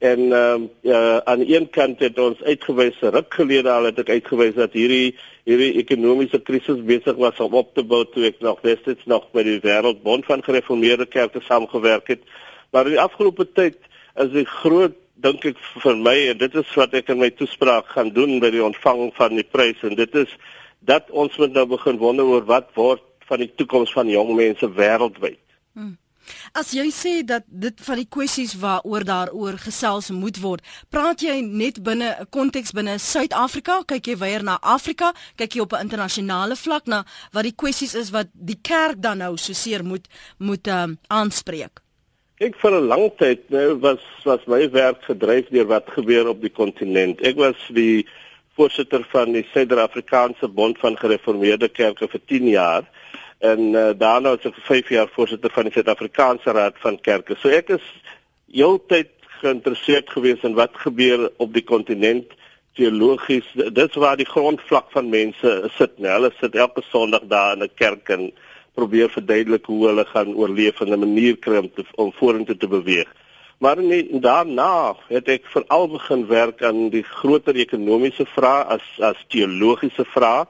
En uh, ja, aan een kant het ons uitgewys ruk gelede al het ek uitgewys dat hierdie hierdie ekonomiese krisis besig was om op te bou toe ek nog destyds nog by die Wêreldbond van Gereformeerde Kerke saamgewerk het. Maar in die afgelope tyd is dit groot dink ek vir my en dit is wat ek in my toespraak gaan doen by die ontvanging van die prys en dit is dat ons moet nou begin wonder oor wat word van die toekoms van jong mense wêreldwyd. Hmm. As jy sê dat dit van die kwessies waaroor daaroor gesels moet word, praat jy net binne 'n konteks binne Suid-Afrika? Kyk jy weer na Afrika? Kyk jy op 'n internasionale vlak na wat die kwessies is wat die kerk dan nou so seer moet moet um, aanspreek? Ek vir 'n lang tyd nou was was my werk gedryf deur wat gebeur op die kontinent. Ek was die voorsitter van die Suider-Afrikaanse Bond van Gereformeerde Kerke vir 10 jaar en uh, daarna was ek vir 5 jaar voorsitter van die Suid-Afrikaanse Raad van Kerke. So ek is heeltyd geïnteresseerd gewees in wat gebeur op die kontinent teologies. Dit waar die grondvlak van mense sit. Nou, hulle sit elke Sondag daar in 'n kerk en probeer verduidelik hoe hulle gaan oorleef en 'n manier kry om, te, om vorentoe te beweeg. Maar nie, daarna het ek veral begin werk aan die groter ekonomiese vrae as as teologiese vrae.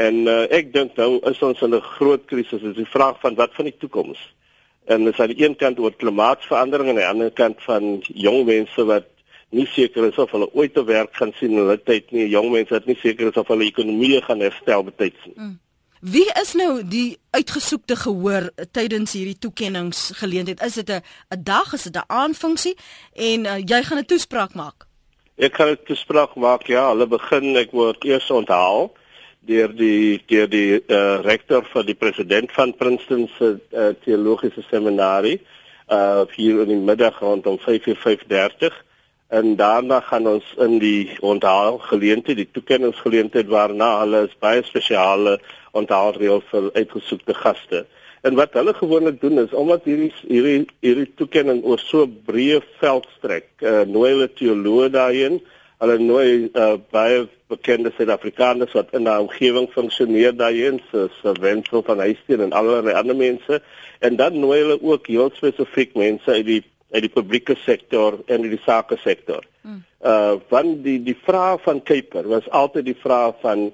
En uh, ek dink nou is ons in 'n groot krisis, is die vraag van wat van die toekoms. En dis aan die een kant oor klimaatsverandering en aan die ander kant van jong mense wat nie seker is of hulle ooit te werk gaan sien in hulle tyd nie. Jong mense wat nie seker is of hulle ekonomie gaan herstel betyds nie. Mm. Wie is nou die uitgesoekte gehoor tydens hierdie toekenningsgeleentheid? Is dit 'n 'n dag, is dit 'n aanfunksie en uh, jy gaan 'n toespraak maak? Ek gaan 'n toespraak maak. Ja, hulle begin ek word eers onthaal deur die deur die uh, rektor van die president van Princeton se uh, teologiese seminarie uh hier in die middag rondom 5:30 en daarna gaan ons in die onthaal geleentheid, die toekenningsgeleentheid waarna hulle is baie spesiale onthaalreël vir uitgesoekte gaste. En wat hulle gewoonlik doen is omdat hierdie hierdie hierdie toekenning oor so breë veld strek, uh, nooi hulle teoloë daarin, hulle nooi uh, baie bekende Suid-Afrikaners wat in daai omgewing funksioneer daarin, so so Wenzel van Huisteen en allerlei ander mense en dan nooi hulle ook heel spesifiek mense uit die uit die publieke sektor en uit die sake sektor. Uh want die die vraag van Kuiper was altyd die vraag van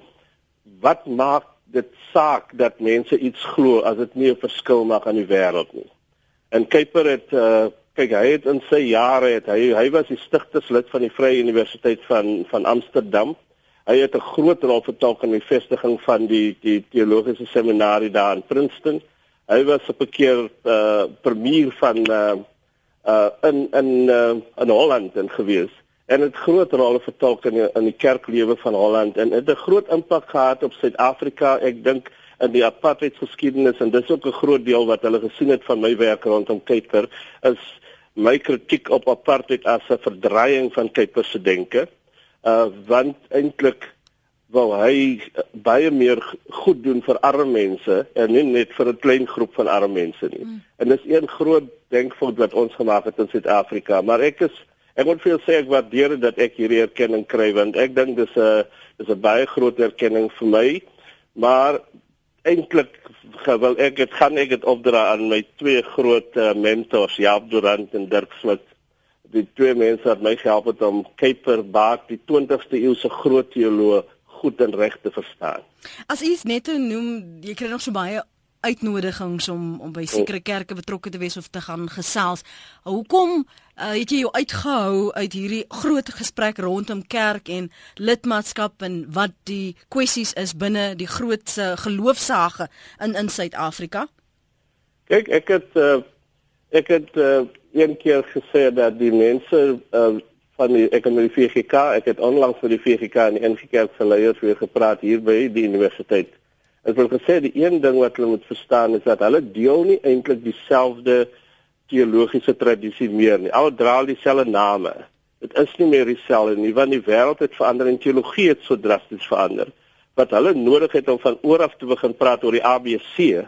wat maak dit saak dat mense iets glo as dit nie 'n verskil maak aan die wêreld nie. En Kuiper het uh kyk hy het in sy jare het hy hy was die stigterslid van die Vrye Universiteit van van Amsterdam. Hy het 'n groot rol vertolk in die vestiging van die die teologiese seminarie daar in Princeton. Hy was op 'n keer uh premier van uh uh in in uh, in Holland en gewees en het groot rolle vertolk in die, in die kerklewe van Holland en het 'n groot impak gehad op Suid-Afrika. Ek dink in die apartheid geskiedenis en dis ook 'n groot deel wat hulle gesien het van my werk rondom Kuiper is my kritiek op apartheid as 'n verdraaiing van Kuiper se denke. Uh want eintlik wou hy baie meer goed doen vir arme mense en nie net vir 'n klein groep van arme mense nie. Mm. En dis een groot denkfout wat ons gemaak het in Suid-Afrika, maar ek is Ek moet veel sê ek waardeer dat ek hierdie erkenning kry want ek dink dis 'n dis 'n baie groot erkenning vir my. Maar eintlik wil ek dit gaan ek dit opdra aan my twee groot uh, mentors, Jaap Durant en Dirk Smit. Die twee mense wat my gehelp het om Kuiper Baak, die 20ste eeuse groot teoloog goed en reg te verstaan. As u net noem, jy kry nog so baie uitnodigings om om by sekere kerke betrokke te wees of te gaan gesels. Hoekom uh, het jy jou uitgehou uit hierdie groot gesprek rondom kerk en lidmaatskap en wat die kwessies is binne die grootse geloofsage in in Suid-Afrika? Kyk, ek het uh, ek het uh, een keer gesê dat die mense uh, van die ek en die VGK, ek het onlangs met die VGK en die NG Kerk se leiers weer gepraat hier by die universiteit. Ek wil gesê die een ding wat hulle moet verstaan is dat hulle deel nie eintlik dieselfde teologiese tradisie meer nie. Al dra hulle dieselfde name. Dit is nie meer dieselfde nie want die wêreld het verander en teologie het so drasties verander. Wat hulle nodig het om van oor af te begin praat oor die ABC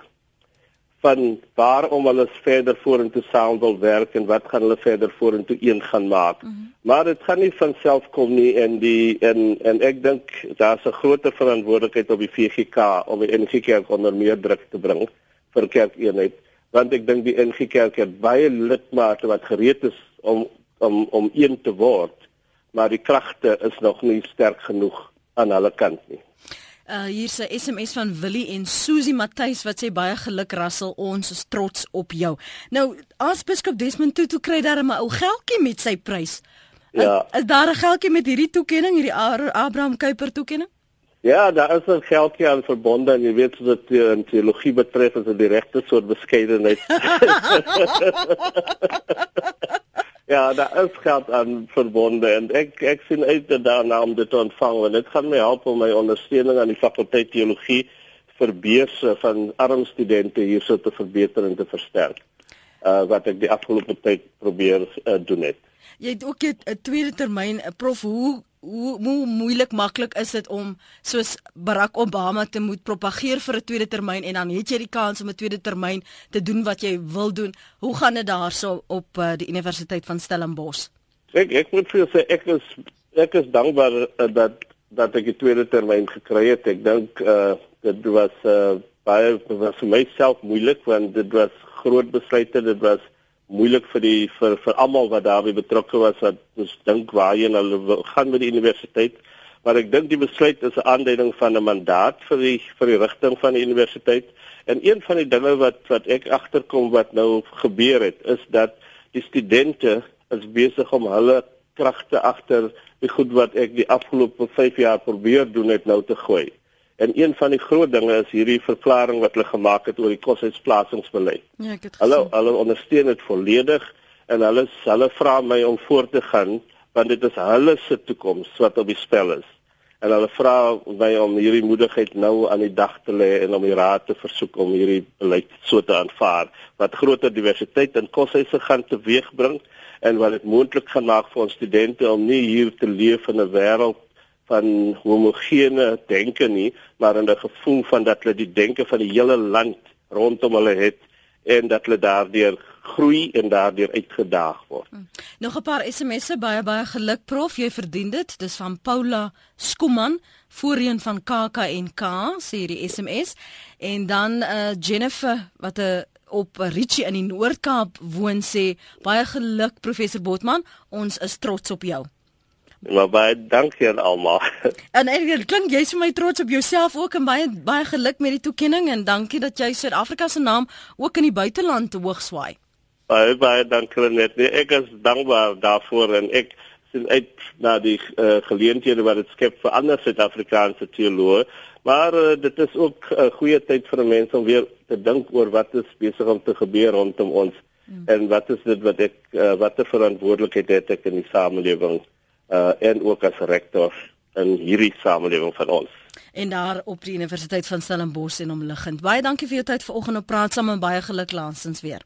van waarom hulle verder vorentoe saam wil werk en wat gaan hulle verder vorentoe een gaan maak. Mm -hmm. Maar dit gaan nie van self kom nie en die en en ek dink daar's 'n groter verantwoordelikheid op die VGK om die NG Kerk onder meer druk te bring vir kerkeenheid want ek dink die NG Kerk het baie lidmate wat gereed is om om om een te word maar die kragte is nog nie sterk genoeg aan hulle kant nie. Uh hier's 'n SMS van Willie en Susie Matthys wat sê baie geluk Russell, ons is trots op jou. Nou, as biskop Desmond Tutu kry daar 'n ou geldjie met sy prys. Ja. Is, is daar 'n geldjie met hierdie toekenning, hierdie Abraham Kuiper toekenning? Ja, daar is 'n geldjie aan verbonde en jy weet so dat die in teologie betref as dit die regte soort beskeidenheid. (laughs) (laughs) Ja, daar is geld aan verbonde en ek ek sien uit daarna om dit te ontvang want dit gaan my help om my ondersteuning aan die fakulteit teologie vir beurse van arm studente hierso te verbeter en te versterk. Uh wat ek die afgelope tyd probeer uh, doen het. Jy het ook 'n tweede termyn, prof, hoe hoe hoe moeilik maklik is dit om soos Barack Obama te moet propageer vir 'n tweede termyn en dan het jy die kans om 'n tweede termyn te doen wat jy wil doen. Hoe gaan dit daarso op uh, die Universiteit van Stellenbosch? Ek ek moet vir sê ek is ek is dankbaar uh, dat dat ek die tweede termyn gekry het. Ek dink uh dit was uh baie was vir myself moeilik want dit was groot besluite, dit was moeilik vir die vir vir almal wat daarbey betrokke was wat ons dink waarheen hulle gaan met die universiteit. Maar ek dink die besluit is 'n aanduiding van 'n mandaat vir die vir die rigting van die universiteit. En een van die dinge wat wat ek agterkom wat nou gebeur het is dat die studente is besig om hulle kragte agter die goed wat ek die afgelope 5 jaar probeer doen het nou te gooi En een van die groot dinge is hierdie verklaring wat hulle gemaak het oor die koshuisplasingsbeleid. Ja, ek het Hulle hulle ondersteun dit volledig en hulle hulle vra my om voort te gaan want dit is hulle se toekoms wat op die spel is. En hulle vra my om hierdie moedigheid nou aan die dag te lê en om die raad te versoek om hierdie beleid so te aanvaar wat groter diversiteit in koshuise gaan teweegbring en wat dit moontlik gaan maak vir ons studente om nie hier te leef in 'n wêreld van homogene denke nie, maar in 'n gevoel van dat hulle die denke van die hele land rondom hulle het en dat hulle daardeur groei en daardeur uitgedaag word. Hmm. Nog 'n paar SMS'e baie baie geluk prof, jy verdien dit. Dis van Paula Skuman, voorheen van KAKNK, sê die SMS. En dan uh Jennifer wat 'n uh, op Richie in die Noord-Kaap woon sê baie geluk professor Botman, ons is trots op jou. Maar baie dankie aan almal. (laughs) En ek klink jy's vir my trots op jouself ook en baie baie geluk met die toekenning en dankie dat jy Suid-Afrika se naam ook in die buiteland hoog swaai. Baie baie dankie net. Nee, ek is dankbaar daarvoor en ek sien uit na die uh, geleenthede wat dit skep vir ander Suid-Afrikaanse teoloë. Maar uh, dit is ook 'n uh, goeie tyd vir mense om weer te dink oor wat is besig om te gebeur rondom ons hmm. en wat is dit wat ek uh, watter verantwoordelikheid het ek in die samelewing uh, en ook as rektor in hierdie samelewing van ons. En daar op die Universiteit van Stellenbosch en omliggend. Baie dankie vir jou tyd vanoggend op praat saam en baie geluk laasens weer.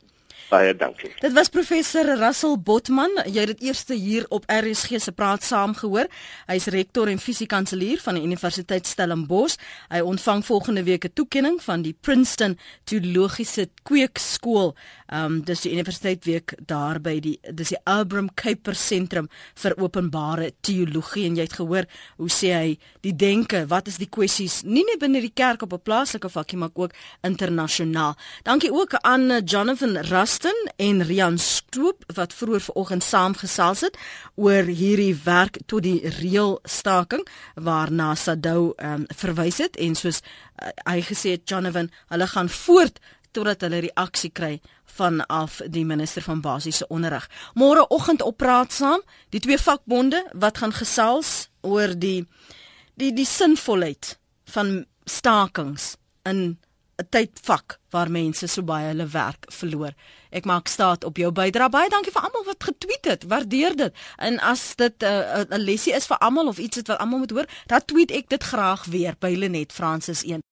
Baie dankie. Dit was professor Russell Botman. Jy het dit eerste hier op RSG se praat saam gehoor. Hy's rektor en fisiekanselier van die Universiteit Stellenbosch. Hy ontvang volgende week 'n toekenning van die Princeton Teologiese Kweekskool. Ehm um, dis die universiteit week daar by die dis die Abram Kuiper Sentrum vir openbare teologie en jy het gehoor hoe sê hy die denke, wat is die kwessies nie net binne die kerk op 'n plaaslike vakkie maar ook internasionaal. Dankie ook aan Jonathan Rust Justin en Rian Stoop wat vroeër vanoggend saamgesels het oor hierdie werk tot die reël staking waarna Sadou um, verwys het en soos uh, hy gesê het Jonathan, hulle gaan voort totdat hulle reaksie kry vanaf die minister van basiese onderrig. Môreoggend op praat saam die twee vakbonde wat gaan gesels oor die die die sinvolheid van stakings in 'n tydvak waar mense so baie hulle werk verloor. Ek maak staat op jou bydrae. Baie dankie vir almal wat getweet het. Waardeer dit. En as dit 'n uh, 'n lesie is vir almal of iets wat almal moet hoor, dan tweet ek dit graag weer by Lenet Francis 1.